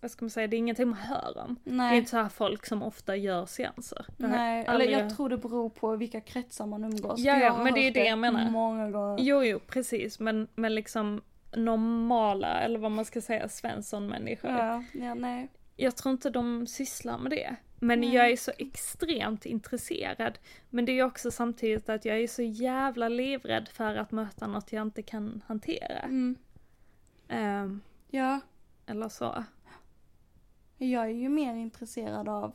vad ska man säga, det är ingenting man hör om. Det är Nej. inte så här folk som ofta gör seanser. Nej, eller aldrig- jag tror det beror på vilka kretsar man umgås. Ja, ja, men det är det jag menar. Många gånger. Jo, jo, precis. Men, men liksom normala, eller vad man ska säga, svenssonmänniskor. Ja, ja, nej. Jag tror inte de sysslar med det. Men Nej. jag är så extremt intresserad. Men det är också samtidigt att jag är så jävla livrädd för att möta något jag inte kan hantera. Mm. Ehm, Ja, eller så. Jag är ju mer intresserad av,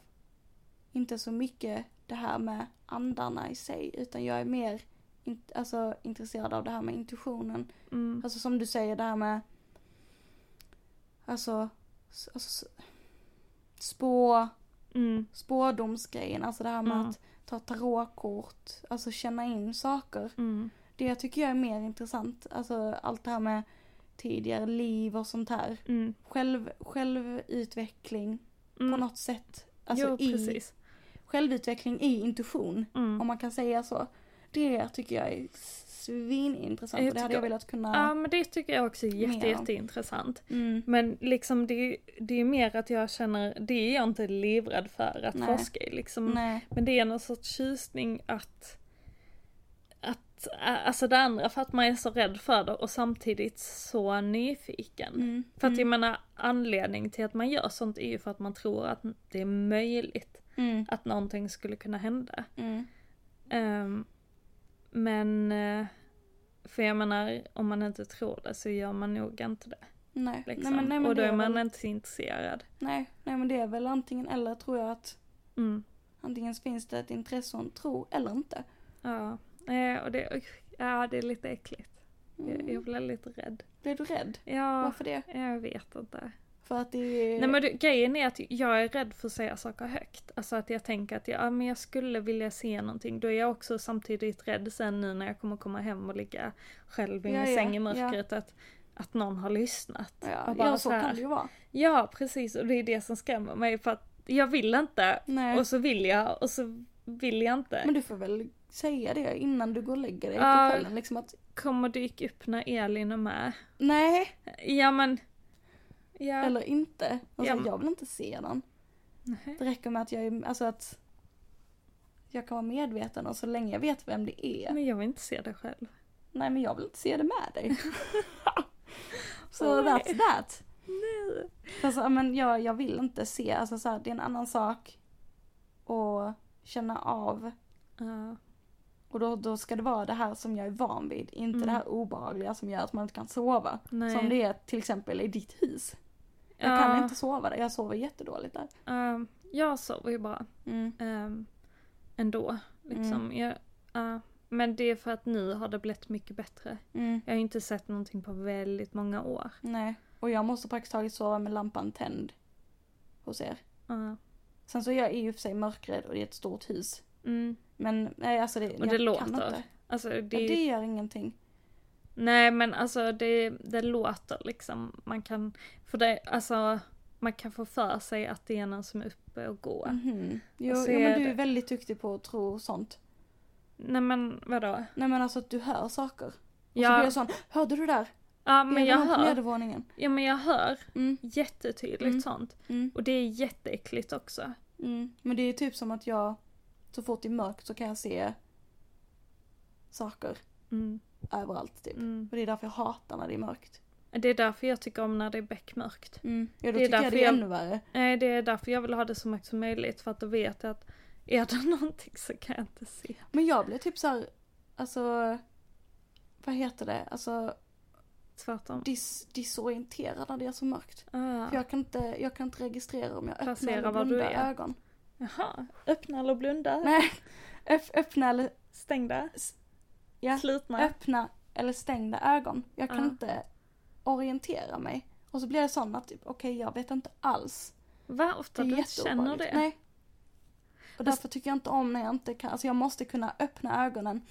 inte så mycket det här med andarna i sig, utan jag är mer in, alltså, intresserad av det här med intuitionen. Mm. Alltså som du säger, det här med, alltså, alltså spå, Mm. spårdomsgrejen, alltså det här med Mm. att ta tarotkort, alltså känna in saker. Mm. Det tycker jag är mer intressant, alltså allt det här med tidigare liv och sånt här. Mm. Själv, självutveckling på Mm. något sätt. Alltså jo, i, precis. självutveckling i intuition, Mm. om man kan säga så. Det tycker jag är svinintressant Jag och det hade jag velat kunna... Ja men det tycker jag också är jätte, jätteintressant. Mm. Men liksom det, är- det är mer att jag känner, det är jag inte livrädd för att Nej. forska i liksom. Nej. Men det är någon sorts tjusning att, alltså det andra för att man är så rädd för det och samtidigt så nyfiken. Mm. För att jag mm. menar anledning till att man gör sånt är ju för att man tror att det är möjligt Mm. att någonting skulle kunna hända. Ehm, men, eh, för jag menar om man inte tror det så gör man nog inte det. Nej. Liksom. nej, men, nej, men och då är man väl, inte intresserad. nej, nej men det är väl antingen eller tror jag att Mm. antingen finns det ett intresse och en tro eller inte. Ja, eh, och det, ja, det är lite äckligt. Jag, Mm. jag blir lite rädd. Blir du rädd? Ja, Varför det? jag vet inte. För att det är... Nej men du, grejen är att jag är rädd för att säga saker högt. Alltså att jag tänker att jag, ja, men jag skulle vilja se någonting. Då är jag också samtidigt rädd sen nu när jag kommer komma hem och ligga själv i Ja, min ja, säng i ja. mörkret. Att, att någon har lyssnat. Ja, bara ja så här- kan det ju vara. Ja, precis. Och det är det som skrämmer mig. För att jag vill inte. Nej. Och så vill jag och så vill jag inte. Men du får väl säga det innan du går och lägger dig Ja. på kvällen liksom att Kommer dyka upp när Elin är med. nej, Ja men. Ja. eller inte. Alltså Ja. jag vill inte se den. Nej. Det räcker med att jag är, alltså att jag kan vara medveten och så länge jag vet vem det är. Men jag vill inte se det själv. Nej men jag vill inte se det med dig. [LAUGHS] så Oj. that's that. Nej. Alltså, men jag, jag vill inte se, alltså så här, det är en annan sak att känna av. Ja. Och då, då ska det vara det här som jag är van vid, inte Mm. det här obehagliga som gör att man inte kan sova. Nej. Som det är till exempel i ditt hus. Jag Ja. kan inte sova där, jag sover jättedåligt där. Ehm, jag sover ju bra. Mm. Um, ändå. Liksom. Jag, ja. men det är för att nu har det blivit mycket bättre. Mm. Jag har inte sett någonting på väldigt många år. Nej, och jag måste praktiskt taget sova med lampan tänd hos er. Ja. Sen så är jag i och för sig mörkrädd och det är ett stort hus. Mm. Men nej alltså det, Och jag det kan låter. inte. Alltså det, Ja, det gör ingenting. Nej men alltså det, det låter liksom. Man kan, för det, alltså man kan få för sig att det är någon som är uppe och går. Mhm. Jo, Och så jo men du är väldigt duktig på att tro sånt. Nej men vadå? Nej men alltså att du hör saker. Och så Ja. blir jag sån, hörde du där? Ja men är jag hör. nedervåningen. Ja men jag hör Mm, jättetydligt Mm. sånt. mm, Och det är jätteäckligt också. mm. Men det är typ som att jag, så fort det är mörkt så kan jag se saker Mm. överallt typ. Mm. Och det är därför jag hatar när det är mörkt. Det är därför jag tycker om när det är beckmörkt. Mm. Ja då Det tycker jag det är jag- ännu värre. Nej det är därför jag vill ha det så mörkt som möjligt. För att då vet jag att är det [LAUGHS] någonting så kan jag inte se. Men jag blir typ så här, alltså, vad heter det? Alltså Tvärtom. dis disorienterad när det är så mörkt. Ah. För jag kan, inte, jag kan inte registrera om jag öppnar eller blundar ögon. Jaha, öppna eller blunda? Nej, öpp, öppna eller, Stängda? ja, Slutna? öppna eller stängda ögon. Jag kan Ja. inte orientera mig. Och så blir sån att typ, okej jag vet inte alls. Va? Det Ofta du känner det? Nej. Och därför tycker jag inte om när jag inte kan, alltså jag måste kunna öppna ögonen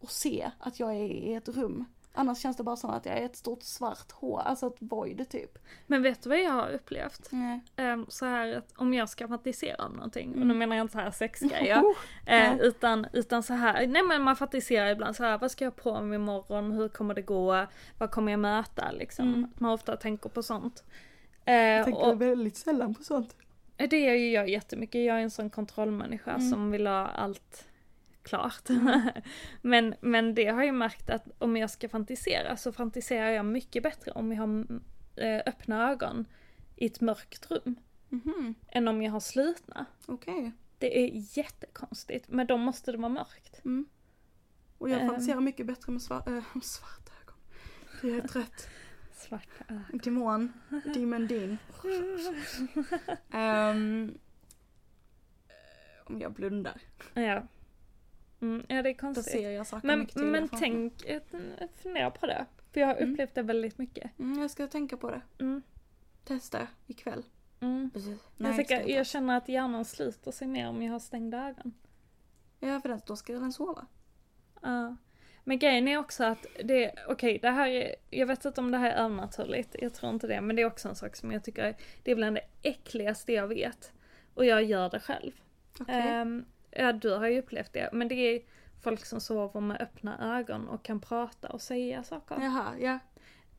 och se att jag är i ett rum. Annars känns det bara som att jag är ett stort svart hål, alltså ett void typ. Men vet du vad jag har upplevt? Ehm, så här att om jag ska fantisera om någonting, och nu Mm. menar jag inte så här sexgrejer, [LAUGHS] Oh, eh, nej. utan, utan så här, nej men man fantiserar ibland så här, vad ska jag på mig imorgon, hur kommer det gå, vad kommer jag möta liksom. Mm. Man ofta tänker på sånt. Eh, och väldigt sällan på sånt. det gör ju jag jättemycket, jag är en sån kontrollmänniska Mm. som vill ha allt klart. [LAUGHS] men, men det har jag märkt att om jag ska fantisera så fantiserar jag mycket bättre om jag har mm, eh, öppna ögon i ett mörkt rum Mhm, än om jag har slutna. okej. Det är jättekonstigt, men då måste det vara mörkt. Mm. Och jag Ehm. fantiserar mycket bättre med svar- [LAUGHS] äh, svarta ögon. Det är trött. [LAUGHS] Svarta ögon. Demon. Demon Dean. Ehm, om jag blundar, Ja. Mm, ja, det är då konstigt. ser jag saker Men, mycket men tänk, fundera på det. För jag har Mm. upplevt det väldigt mycket. Mm, jag ska tänka på det. Mm. Testa ikväll. Mm. Precis. Jag, ska jag känner att hjärnan sluter sig mer om jag har stängda ögon. Ja, för då ska den sova. Ja. Men grejen är också att det, okej det här är, jag vet inte om det här är övernaturligt, jag tror inte det, men det är också en sak som jag tycker är, det är bland det äckligaste jag vet. Och jag gör det själv. Okej. Ehm, ja, du har ju upplevt det, men det är folk som sover med öppna ögon och kan prata och säga saker. Jaha, ja.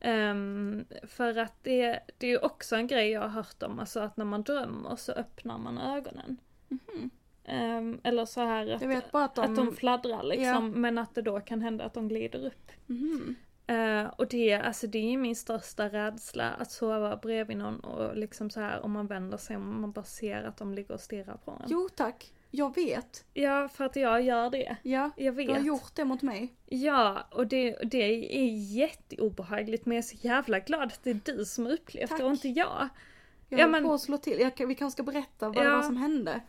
Ehm, för att det, det är ju också en grej jag har hört om, alltså att när man drömmer så öppnar man ögonen. Mhm. Ehm, eller så här att, att de... att de fladdrar liksom, Ja. men att det då kan hända att de glider upp. Mhm. Eh, och det, alltså det är min största rädsla, att sova bredvid någon och liksom så här om man vänder sig och man bara ser att de ligger och stirrar på en. Jo tack, jag vet. Ja, för att jag gör det. Ja, Jag du har vet. gjort det mot mig. Ja, och det, det är jätteobehagligt men jag är så jävla glad att det är du som har upplevt det och inte jag. Jag Ja, men- på att slå till. Jag, vi kanske ska berätta vad det Ja. var som hände.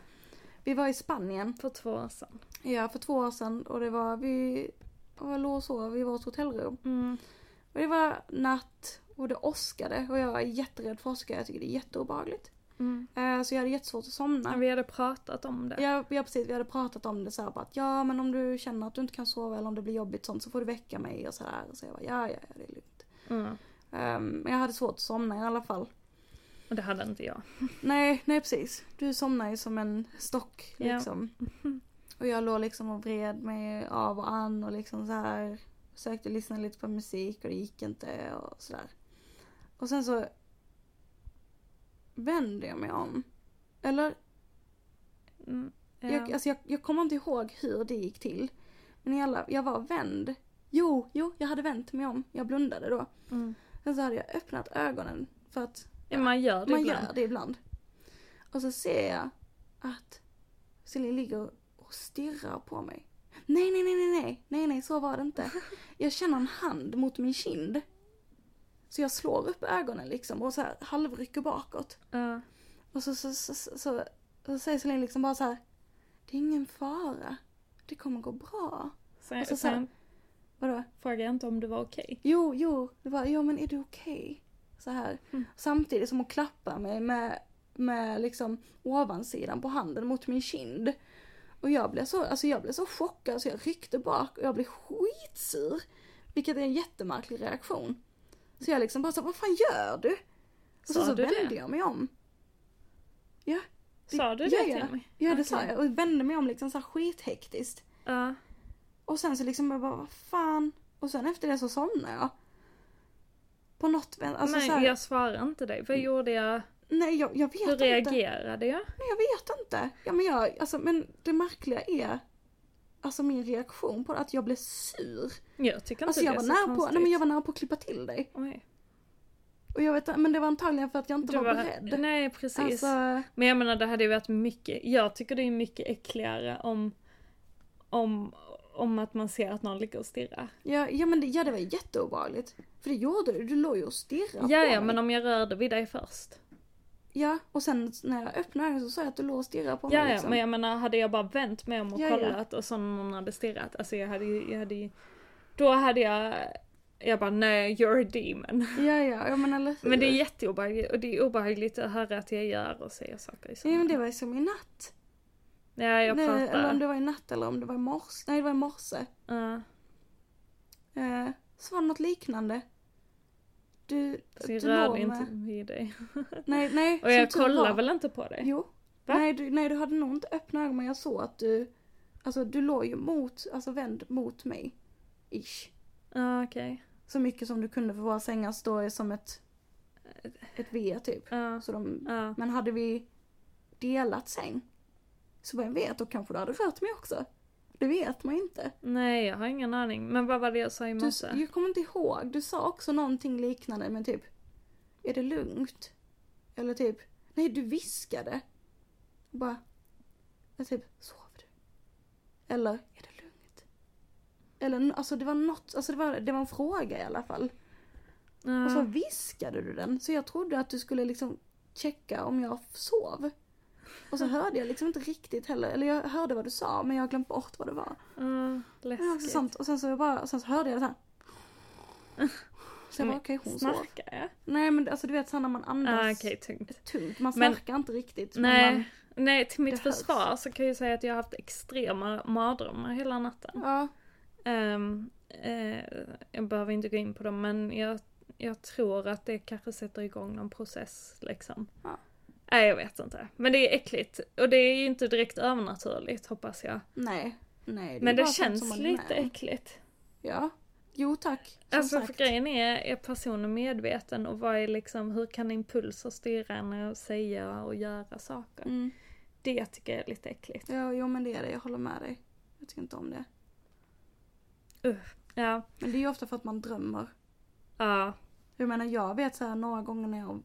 Vi var i Spanien, För två år sedan. ja för två år sedan och det var, vi var låg och sov i vårt hotellrum. Mm. Och det var natt och det åskade och jag är jätterädd för åska, jag tycker det är jätteobehagligt. Mm. Eh, så jag hade jättesvårt att somna. Men vi hade pratat om det. Ja, ja precis, vi hade pratat om det så här bara att ja men om du känner att du inte kan sova eller om det blir jobbigt sånt så får du väcka mig och sådär. Så jag bara ja ja ja det är lugnt. Mm. Ehm, men jag hade svårt att somna i alla fall. Och det hade inte jag. [LAUGHS] Nej, nej precis. Du somnar ju som en stock liksom. Och jag låg liksom och vred mig av och an och liksom så här Försökte lyssna lite på musik och det gick inte och sådär. Och sen så vände jag mig om. Eller, Mm. Ja. jag, alltså jag, jag kommer inte ihåg hur det gick till. Men i alla, jag var vänd. Jo, jo, jag hade vänt mig om. Jag blundade då. Mm. Sen så hade jag öppnat ögonen för att Ja, man gör det man ibland. gör det ibland. Och så ser jag att Celine ligger och stirrar på mig. Nej, nej, nej, nej, nej, nej, nej, så var det inte. [LAUGHS] Jag känner en hand mot min kind. Så jag slår upp ögonen liksom och så här halvrycker bakåt. Ja. Och så, så, så, så, så, så säger Celine liksom bara så här. Det är ingen fara. Det kommer gå bra. Sen, Och så sen Vadå? frågade jag inte om du var okej. Jo, jo, det var, ja men är du okej? Så här. Mm. Samtidigt som hon klappar mig med, med liksom ovansidan på handen mot min kind. Och jag blev så, alltså jag blev så chockad så jag ryckte bak och jag blev skitsur. Vilket är en jättemärklig reaktion. Så jag liksom bara så, vad fan gör du? Och så, Sa så du vände det? jag mig om. Ja. Sa du ja, det ja. till mig? Ja det Okej. sa jag och vände mig om liksom så här skithektiskt. Ja. Och sen så liksom jag bara, vad fan. Och sen efter det så somnade jag. På något alltså Men så här, jag svarar inte dig. Vad gjorde jag? Nej jag, jag vet Hur inte. reagerade jag? Nej jag vet inte. Ja men jag, alltså men det märkliga är Alltså min reaktion på det, att jag blev sur. Jag tycker inte Alltså det jag är var så nära på, nej men jag var nära på att klippa till dig. Oj. Och jag vet men det var antagligen för att jag inte Du var, var, beredd. nej precis. Alltså, Men jag menar det hade ju varit mycket, jag tycker det är mycket äckligare om, om, om att man ser att någon ligger och stirrar. ja, ja men det, ja, det var jätteobehagligt. För det gjorde du, du låg ju och stirrade Ja, på ja, mig. men om jag rörde vid dig först. Ja, och sen när jag öppnade ögonen så såg jag att du låg och stirrade på Ja, mig ja, liksom. men jag menar hade jag bara vänt mig om och Ja, ja. kollat och så någon hade stirrat, alltså jag hade ju, jag hade ju, då hade jag, jag bara nej, you're a demon. [LAUGHS] Ja, ja, ja men eller hur? Men det är jätteobehagligt och det är obehagligt att höra att jag gör och säger saker i Ja men det var ju som i natt. Ja, jag Nej, eller om det var i natt eller om det var i morse. Nej det var i morse. Ja. Eh, så var det något liknande. Du, du rörde inte vid dig. Nej, nej. Och jag kollar väl inte på dig? Jo. Va? Nej du, nej, du hade nog inte öppna ögon men jag såg att du, alltså du låg ju mot, alltså vänd mot mig. Ish. Ja, okej. Så mycket som du kunde för våra sängar står som ett, ett V typ. Ja. Så de, Ja. men hade vi delat säng, så vem vet, då kanske du hade rört mig också. Det vet man inte. Nej, jag har ingen aning. Men vad var det jag sa i Du, morse? jag kommer inte ihåg, du sa också någonting liknande men typ, är det lugnt? Eller typ, nej du viskade. Och bara, jag typ, sover du? Eller, är det lugnt? Eller alltså det var något, alltså det var, det var en fråga i alla fall. Ja. Och så viskade du den, så jag trodde att du skulle liksom checka om jag sov. Och så hörde jag liksom inte riktigt heller, eller jag hörde vad du sa men jag har glömt bort vad det var. Ja, Ja, så läskigt. sant. Och sen så, bara, sen så hörde jag det här. Så jag bara Men okej hon sov. Snarkar jag? Nej men alltså du vet såhär när man andas Ja, okej, tungt. tungt, man Men- snarkar inte riktigt. men Nej, Man, nej, till mitt det hörs. försvar så kan jag ju säga att jag har haft extrema mardrömmar hela natten. ja, Ehm, eh, jag behöver inte gå in på dem men jag, jag tror att det kanske sätter igång någon process liksom. Ja. Nej jag vet inte. Men det är äckligt. Och det är ju inte direkt övernaturligt hoppas jag. nej. Nej, är men det känns lite äckligt. Ja. Jo tack. Som Alltså för sagt. grejen är, är personen medveten och vad är liksom, hur kan impulser styra henne att säga och göra saker? Mm. Det tycker jag är lite äckligt. Ja, jo men det är det, jag håller med dig. Jag tycker inte om det. Ja, Men det är ju ofta för att man drömmer. ja, Jag menar jag vet så här några gånger när jag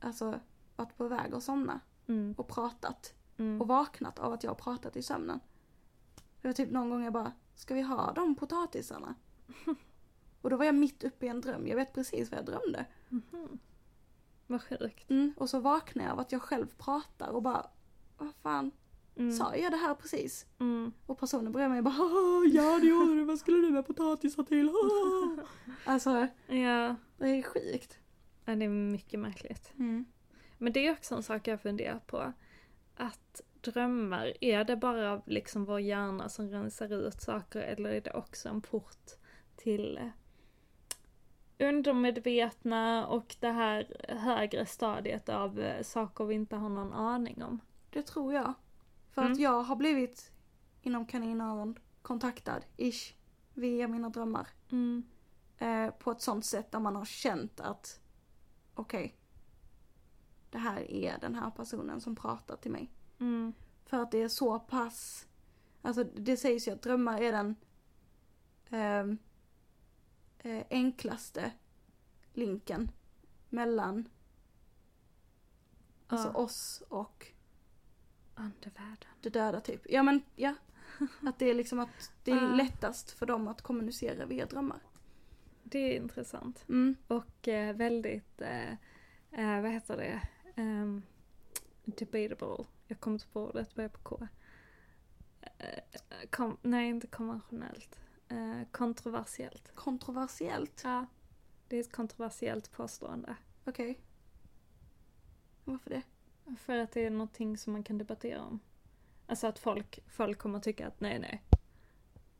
alltså varit på väg att somna mm, och pratat mm. och vaknat av att jag har pratat i sömnen. Det var typ någon gång jag bara, ska vi ha de potatisarna? [LAUGHS] och då var jag mitt uppe i en dröm, jag vet precis vad jag drömde. Mhm. Vad sjukt. Mm, och så vaknar jag av att jag själv pratar och bara, vad fan, Mm. sa jag det här precis? Mm. Och personen bredvid mig bara, "Haha, ja det gjorde du, vad skulle du med potatisar till? Haha." [LAUGHS] alltså, Ja, det är sjukt. ja, det är mycket märkligt. Mm. Men det är också en sak jag funderar på. Att drömmar, är det bara liksom vår hjärna som rensar ut saker eller är det också en port till undermedvetna och det här högre stadiet av eh, saker vi inte har någon aning om? Det tror jag. För Mm. att jag har blivit, inom kaninöron, kontaktad, ish, via mina drömmar. Mm. Eh, på ett sånt sätt där man har känt att, okej, det här är den här personen som pratar till mig. Mm. För att det är så pass, alltså det sägs ju att drömmar är den ehm, eh, enklaste linken mellan alltså Ja. oss och Andevärlden. det döda typ. Ja men ja. [LAUGHS] Att det är liksom att det är lättast för dem att kommunicera via drömmar. Det är intressant. Mm. Och eh, väldigt, eh, eh, vad heter det, Ehm, debatable. Jag kommer inte på ordet, börjar på K. Eh, kom, nej, inte konventionellt. Eh, kontroversiellt. Kontroversiellt. Ja, det är ett kontroversiellt påstående. Okej. Varför det? För att det är någonting som man kan debattera om. Alltså att folk, folk kommer tycka att nej, nej.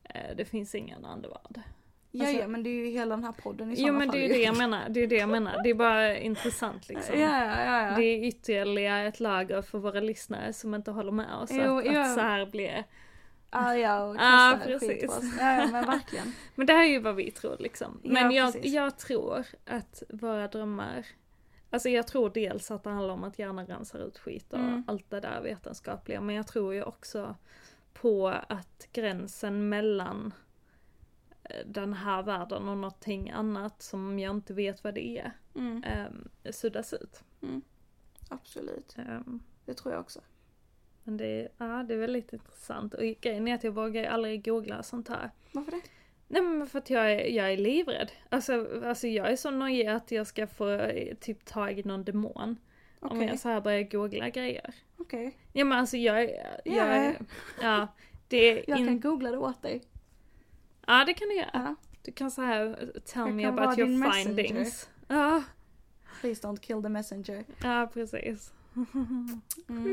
Eh, det finns ingen andevärld. Ja, Alltså- ja men det är ju hela den här podden i Jo sådana men fall. det är ju det jag menar, det är det jag menar. Det är bara intressant [LAUGHS] liksom. Ja, ja, ja. ja. Det är ytterligare ett lager för våra lyssnare som inte håller med oss. Jo, att, ja. att så här blir... Och [LAUGHS] Ja, kastar skit precis. på oss. Ja, ja men verkligen. [LAUGHS] Men det här är ju vad vi tror liksom. Ja, Men jag, precis. jag tror att våra drömmar... Alltså jag tror dels att det handlar om att hjärnan rensar ut skit och Mm. allt det där vetenskapliga. Men jag tror ju också på att gränsen mellan den här världen och någonting annat som jag inte vet vad det är, Mm, um, suddas ut. absolut. Ehm, Det tror jag också. Men det är, ja, det är väldigt intressant. Och grejen är att jag vågar aldrig googla sånt här. Varför det? Nej men för att jag är, jag är livrädd. Alltså, alltså jag är så nojig att jag ska få eh, typ tag i någon demon. Om Okej, jag så här börjar googla grejer. okej. Ja men alltså jag, jag, Ja. är- ja, det är Jag in, kan googla det åt dig. Ja det kan du göra. Ja. Du kan så här uh, tell Jag me about your din messenger. findings. Ja, Please don't kill the messenger. ja precis. [LAUGHS] Mm.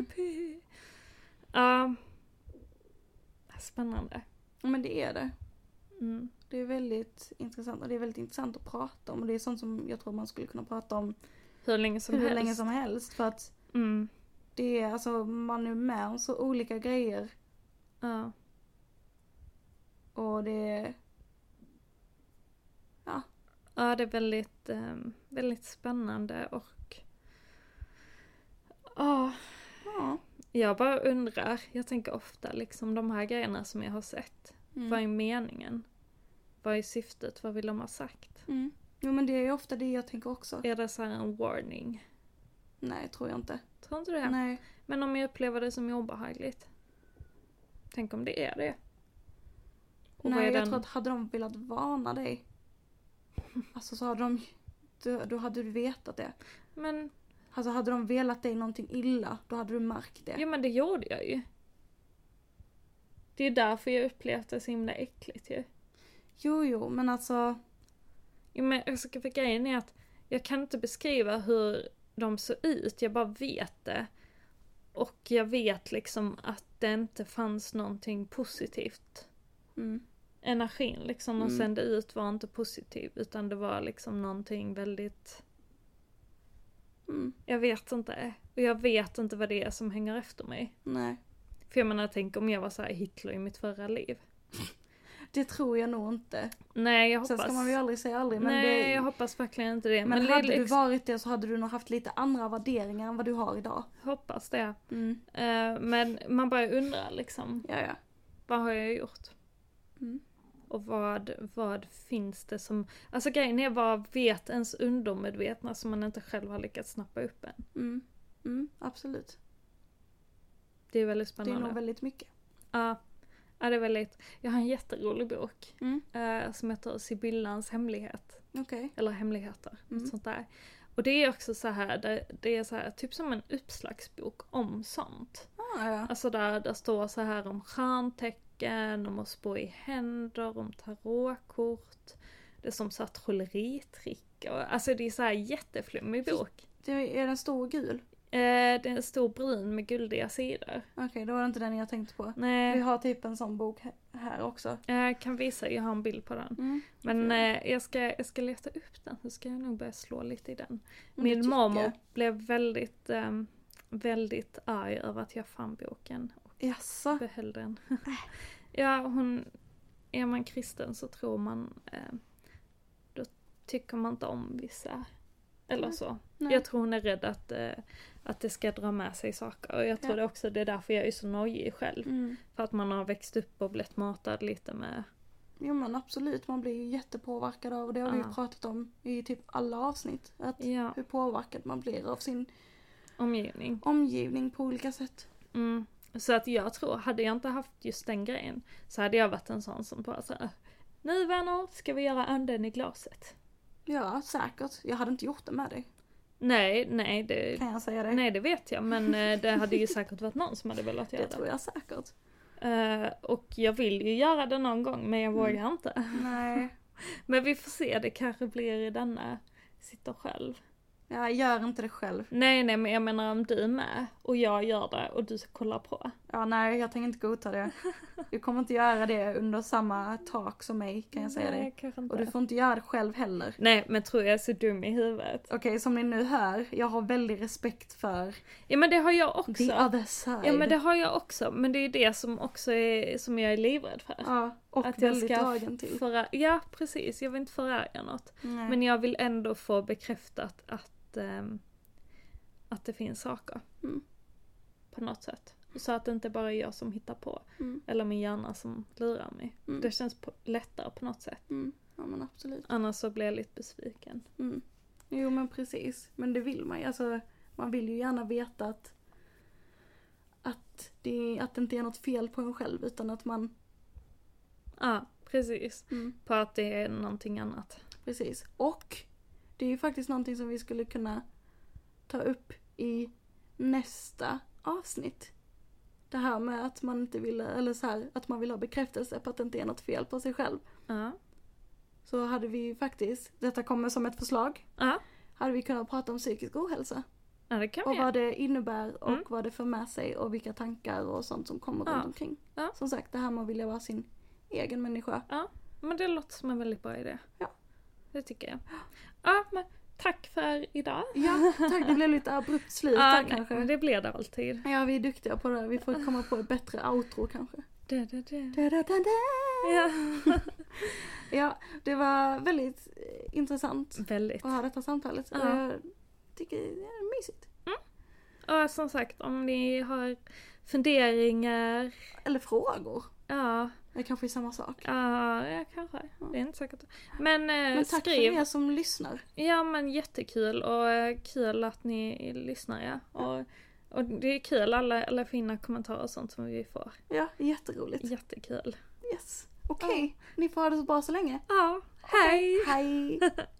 Creepy. Ja. Spännande. Men det är det. Mm. Det är väldigt intressant och det är väldigt intressant att prata om och det är sånt som jag tror man skulle kunna prata om Hur länge som hur helst. länge som helst för att Mm. det är alltså, man är med om så olika grejer Ja. Och det är, Ja, det är väldigt, ehm, väldigt spännande och... Ja, ja. jag bara undrar. Jag tänker ofta liksom de här grejerna som jag har sett. Mm. Vad är meningen? Vad är syftet? Vad vill de ha sagt? Mm. Jo men det är ju ofta det jag tänker också. Är det så här en warning? Nej, tror jag inte. Tror inte det? Nej. Men om jag upplever det som obehagligt? Tänk om det är det? Och Nej, jag den- tror att hade de velat varna dig, alltså så hade de, då, då hade du vetat det. Men, Alltså hade de velat dig någonting illa, då hade du märkt det. jo men det gjorde jag ju. Det är därför jag upplevt det så himla äckligt ju. Jo, jo, men alltså, Jo men alltså, för grejen är att jag kan inte beskriva hur de såg ut, jag bara vet det. Och jag vet liksom att det inte fanns någonting positivt. mm, Energin liksom de Mm. sände ut var inte positiv utan det var liksom någonting väldigt mm, Jag vet inte. Och jag vet inte vad det är som hänger efter mig. nej. För jag menar, tänk om jag var så här Hitler i mitt förra liv. [LAUGHS] Det tror jag nog inte. Nej, jag hoppas... Sen ska man ju aldrig säga aldrig, men Nej, det, jag hoppas verkligen inte det. men, Men, hade du varit det så hade du nog haft lite andra värderingar än vad du har idag. hoppas det. Mm. Eh, men man bara undrar liksom, Ja, ja. vad har jag gjort? Mm. Och vad, vad finns det som... Alltså grejen är, vad vet ens undermedvetna som man inte själv har lyckats snappa upp än? Mm. Mm, absolut. Det är väldigt Det är spännande. nog väldigt mycket. Ja. Ja, det är väldigt... Jag har en jätterolig bok. Mm. eh, som heter Sibyllans hemlighet. Okej. Eller hemligheter, Mm. något sånt där. Och det är också så här, det, det är så här, typ som en uppslagsbok om sånt. Ah, ja. Alltså där det står så här om stjärntecken, om att spå i händer, om tarotkort. Det är som så här trolleritrick alltså det är så här jätteflummig bok. Det är den stor och gul? Eh, det är en stor brun med guldiga sidor. Okej, då var det inte den jag tänkte på. Vi Nej, har typ en sån bok här också. jag kan visa, jag har en bild på den. Mm. Men eh, jag, ska, jag ska leta upp den, så ska jag nog börja slå lite i den. Min mormor blev väldigt, ehm, väldigt arg över att jag fann boken Jaså? behöll den. [LAUGHS] ja, hon, är man kristen så tror man, eh, då tycker man inte om vissa. Eller Nej. så. Nej. Jag tror hon är rädd att, eh, att det ska dra med sig saker. Och jag tror Ja. det också det är därför jag är så nojig själv. Mm. För att man har växt upp och blivit matad lite med, Jo men absolut, man blir ju jättepåverkad av det har vi ju pratat om i typ alla avsnitt. Att ja, hur påverkad man blir av sin omgivning. omgivning på olika sätt. Mm. Så att jag tror, hade jag inte haft just den grejen så hade jag varit en sån som bara såhär Nu vänner, ska vi göra anden i glaset? Ja, säkert. Jag hade inte gjort det med dig, Nej, nej det, kan jag säga dig. nej det vet jag men eh, det hade ju säkert varit någon som hade velat det göra tror det. jag säkert. Eh, och jag vill ju göra det någon gång men jag Mm. vågar inte. Nej, [LAUGHS] Men vi får se, det kanske blir i denna Sitter själv. Jag gör inte det själv. Nej nej men jag menar om du är med och jag gör det och du kollar på. Ja, nej, jag tänker inte godta det. [LAUGHS] Du kommer inte göra det under samma tak som mig, kan jag säga nej, dig. Och du får inte göra det själv heller. Nej men tror jag är så dum i huvudet. Okej, som ni nu hör, jag har väldigt respekt för Ja men det har jag också. the other side. Ja men det har jag också, men det är det som också är, som jag är livrädd för. Ja, och att jag väldigt ska dragen till. förä- Ja precis, jag vill inte förärga något. Nej. Men jag vill ändå få bekräftat att, ehm, att det finns saker. Mm. På något sätt. Så att det inte bara är jag som hittar på. Mm. Eller min hjärna som lurar mig. Mm. Det känns på, lättare på något sätt. Mm. Ja men absolut. Annars så blir jag lite besviken. Mm. Jo men precis. Men det vill man ju. Alltså, man vill ju gärna veta att, att, det, att det inte är något fel på en själv utan att man, Ja, precis. mm, På att det är någonting annat. precis. Och det är ju faktiskt någonting som vi skulle kunna ta upp i nästa avsnitt. Det här med att man inte vill, eller så här, att man vill ha bekräftelse på att det inte är något fel på sig själv. Ja. Så hade vi faktiskt, detta kommer som ett förslag, Ja, hade vi kunnat prata om psykisk ohälsa. ja det kan Och vi göra. vad det innebär och Mm. vad det för med sig och vilka tankar och sånt som kommer Ja. runt omkring. Ja. Som sagt, det här med att vilja vara sin egen människa. Ja. men det låter som en väldigt bra idé. Ja. Det tycker jag. Ja, men tack för idag. Ja, tack. Det blev lite abrupt slut Ja, där kanske. men det blir det alltid. Ja, vi är duktiga på det. Vi får komma på ett bättre outro kanske. Da, da, da. Da, da. Ja. [LAUGHS] Ja, det var väldigt intressant Väldigt. att ha detta samtalet. Ja. Jag tycker det är mysigt. Och som sagt, om ni har funderingar, Eller frågor. ja, Det kanske är samma sak. ja, ja kanske. Det är inte säkert. Men, eh, Men tack skriv. för er som lyssnar. Ja men jättekul och eh, kul att ni lyssnar ja. Och, och det är kul alla, alla fina kommentarer och sånt som vi får. Ja, jätteroligt. Jättekul. Yes. Okej, ni får ha det så bra så länge. Ja, hej! Hej! [LAUGHS]